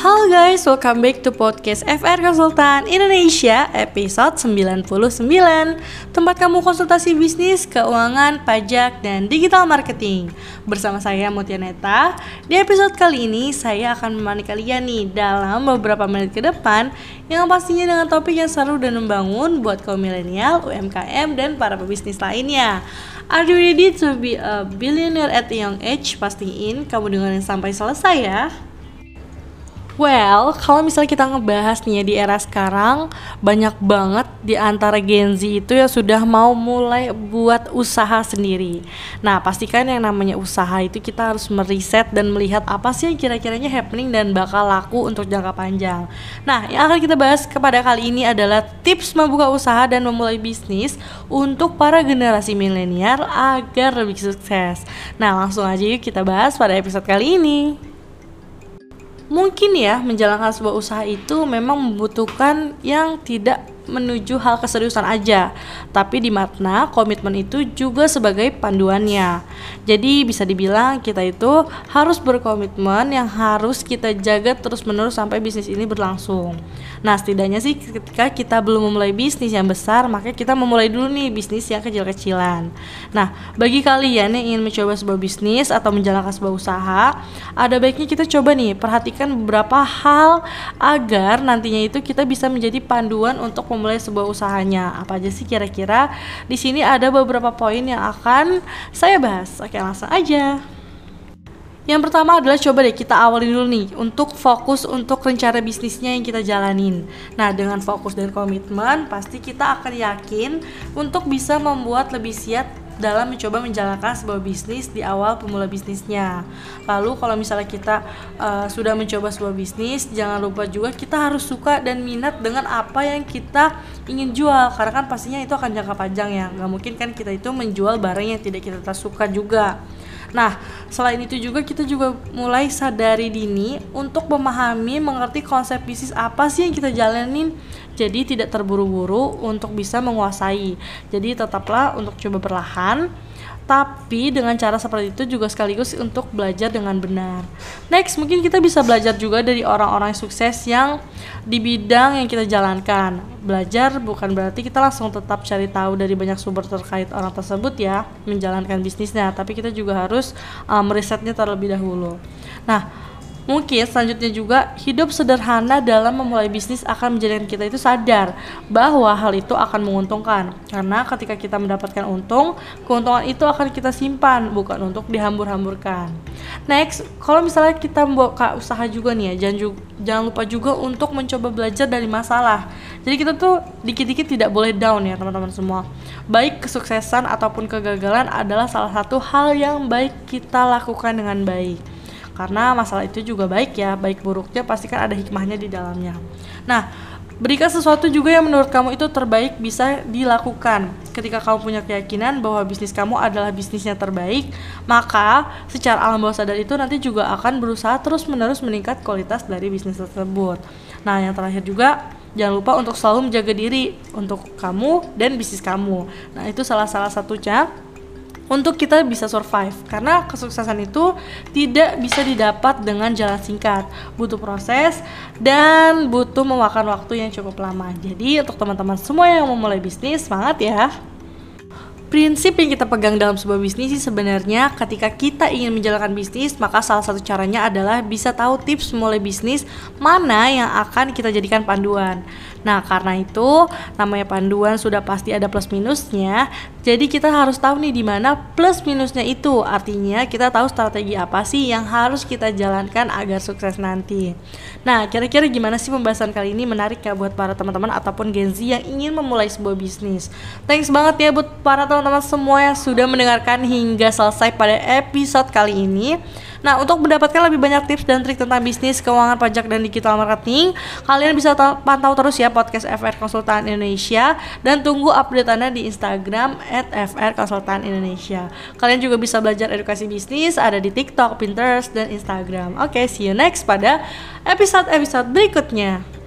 Halo guys, welcome back to podcast FR Konsultan Indonesia episode 99 Tempat kamu konsultasi bisnis, keuangan, pajak, dan digital marketing. Bersama saya Mutia Neta. Di episode kali ini saya akan menemani kalian nih dalam beberapa menit ke depan Yang pastinya dengan topik yang seru dan membangun buat kaum milenial, UMKM, dan para pebisnis lainnya. Are you ready to be a billionaire at a young age? Pastiin kamu dengerin sampai selesai ya Well, kalau misalnya kita ngebahas nih ya di era sekarang, banyak banget di antara Gen Z itu yang sudah mau mulai buat usaha sendiri. Nah, pastikan yang namanya usaha itu kita harus meriset dan melihat apa sih yang kira-kiranya happening dan bakal laku untuk jangka panjang. Nah, yang akan kita bahas kepada kali ini adalah tips membuka usaha dan memulai bisnis untuk para generasi milenial agar lebih sukses. Nah, langsung aja yuk kita bahas pada episode kali ini mungkin ya menjalankan sebuah usaha itu memang membutuhkan yang tidak menuju hal keseriusan aja, tapi di makna komitmen itu juga sebagai panduannya. Jadi bisa dibilang kita itu harus berkomitmen yang harus kita jaga terus-menerus sampai bisnis ini berlangsung. Nah, setidaknya sih ketika kita belum memulai bisnis yang besar, maka kita memulai dulu nih bisnis yang kecil-kecilan. Nah, bagi kalian yang ingin mencoba sebuah bisnis atau menjalankan sebuah usaha, ada baiknya kita coba nih perhatikan beberapa hal agar nantinya itu kita bisa menjadi panduan untuk memulai sebuah usahanya. Apa aja sih kira-kira? Di sini ada beberapa poin yang akan saya bahas. Oke, langsung aja. Yang pertama adalah coba deh kita awalin dulu nih untuk fokus untuk rencana bisnisnya yang kita jalanin. Nah, dengan fokus dan komitmen pasti kita akan yakin untuk bisa membuat lebih siap dalam mencoba menjalankan sebuah bisnis di awal pemula bisnisnya. Lalu kalau misalnya kita uh, sudah mencoba sebuah bisnis, jangan lupa juga kita harus suka dan minat dengan apa yang kita ingin jual karena kan pastinya itu akan jangka panjang ya. Nggak mungkin kan kita itu menjual barang yang tidak kita suka juga. Nah, selain itu juga kita juga mulai sadari dini untuk memahami, mengerti konsep bisnis apa sih yang kita jalanin jadi tidak terburu-buru untuk bisa menguasai. Jadi tetaplah untuk coba perlahan tapi dengan cara seperti itu juga sekaligus untuk belajar dengan benar. Next, mungkin kita bisa belajar juga dari orang-orang sukses yang di bidang yang kita jalankan. Belajar bukan berarti kita langsung tetap cari tahu dari banyak sumber terkait orang tersebut ya, menjalankan bisnisnya, tapi kita juga harus um, merisetnya terlebih dahulu. Nah, Mungkin selanjutnya juga hidup sederhana dalam memulai bisnis akan menjadikan kita itu sadar bahwa hal itu akan menguntungkan. Karena ketika kita mendapatkan untung, keuntungan itu akan kita simpan bukan untuk dihambur-hamburkan. Next, kalau misalnya kita membuka usaha juga nih ya, jangan jangan lupa juga untuk mencoba belajar dari masalah. Jadi kita tuh dikit-dikit tidak boleh down ya teman-teman semua. Baik kesuksesan ataupun kegagalan adalah salah satu hal yang baik kita lakukan dengan baik karena masalah itu juga baik ya baik buruknya pasti kan ada hikmahnya di dalamnya. Nah berikan sesuatu juga yang menurut kamu itu terbaik bisa dilakukan. Ketika kamu punya keyakinan bahwa bisnis kamu adalah bisnis yang terbaik maka secara alam bawah sadar itu nanti juga akan berusaha terus menerus meningkat kualitas dari bisnis tersebut. Nah yang terakhir juga jangan lupa untuk selalu menjaga diri untuk kamu dan bisnis kamu. Nah itu salah salah satunya untuk kita bisa survive. Karena kesuksesan itu tidak bisa didapat dengan jalan singkat. Butuh proses dan butuh memakan waktu yang cukup lama. Jadi untuk teman-teman semua yang mau mulai bisnis semangat ya. Prinsip yang kita pegang dalam sebuah bisnis sih sebenarnya ketika kita ingin menjalankan bisnis maka salah satu caranya adalah bisa tahu tips mulai bisnis mana yang akan kita jadikan panduan. Nah, karena itu namanya panduan sudah pasti ada plus minusnya. Jadi kita harus tahu nih di mana plus minusnya itu. Artinya kita tahu strategi apa sih yang harus kita jalankan agar sukses nanti. Nah, kira-kira gimana sih pembahasan kali ini menarik ya buat para teman-teman ataupun Gen Z yang ingin memulai sebuah bisnis. Thanks banget ya buat para teman-teman semua yang sudah mendengarkan hingga selesai pada episode kali ini. Nah, untuk mendapatkan lebih banyak tips dan trik tentang bisnis, keuangan, pajak, dan digital marketing, kalian bisa pantau terus ya podcast FR Konsultan Indonesia dan tunggu update Anda di Instagram at FR Konsultan Indonesia. Kalian juga bisa belajar edukasi bisnis ada di TikTok, Pinterest, dan Instagram. Oke, okay, see you next pada episode-episode berikutnya.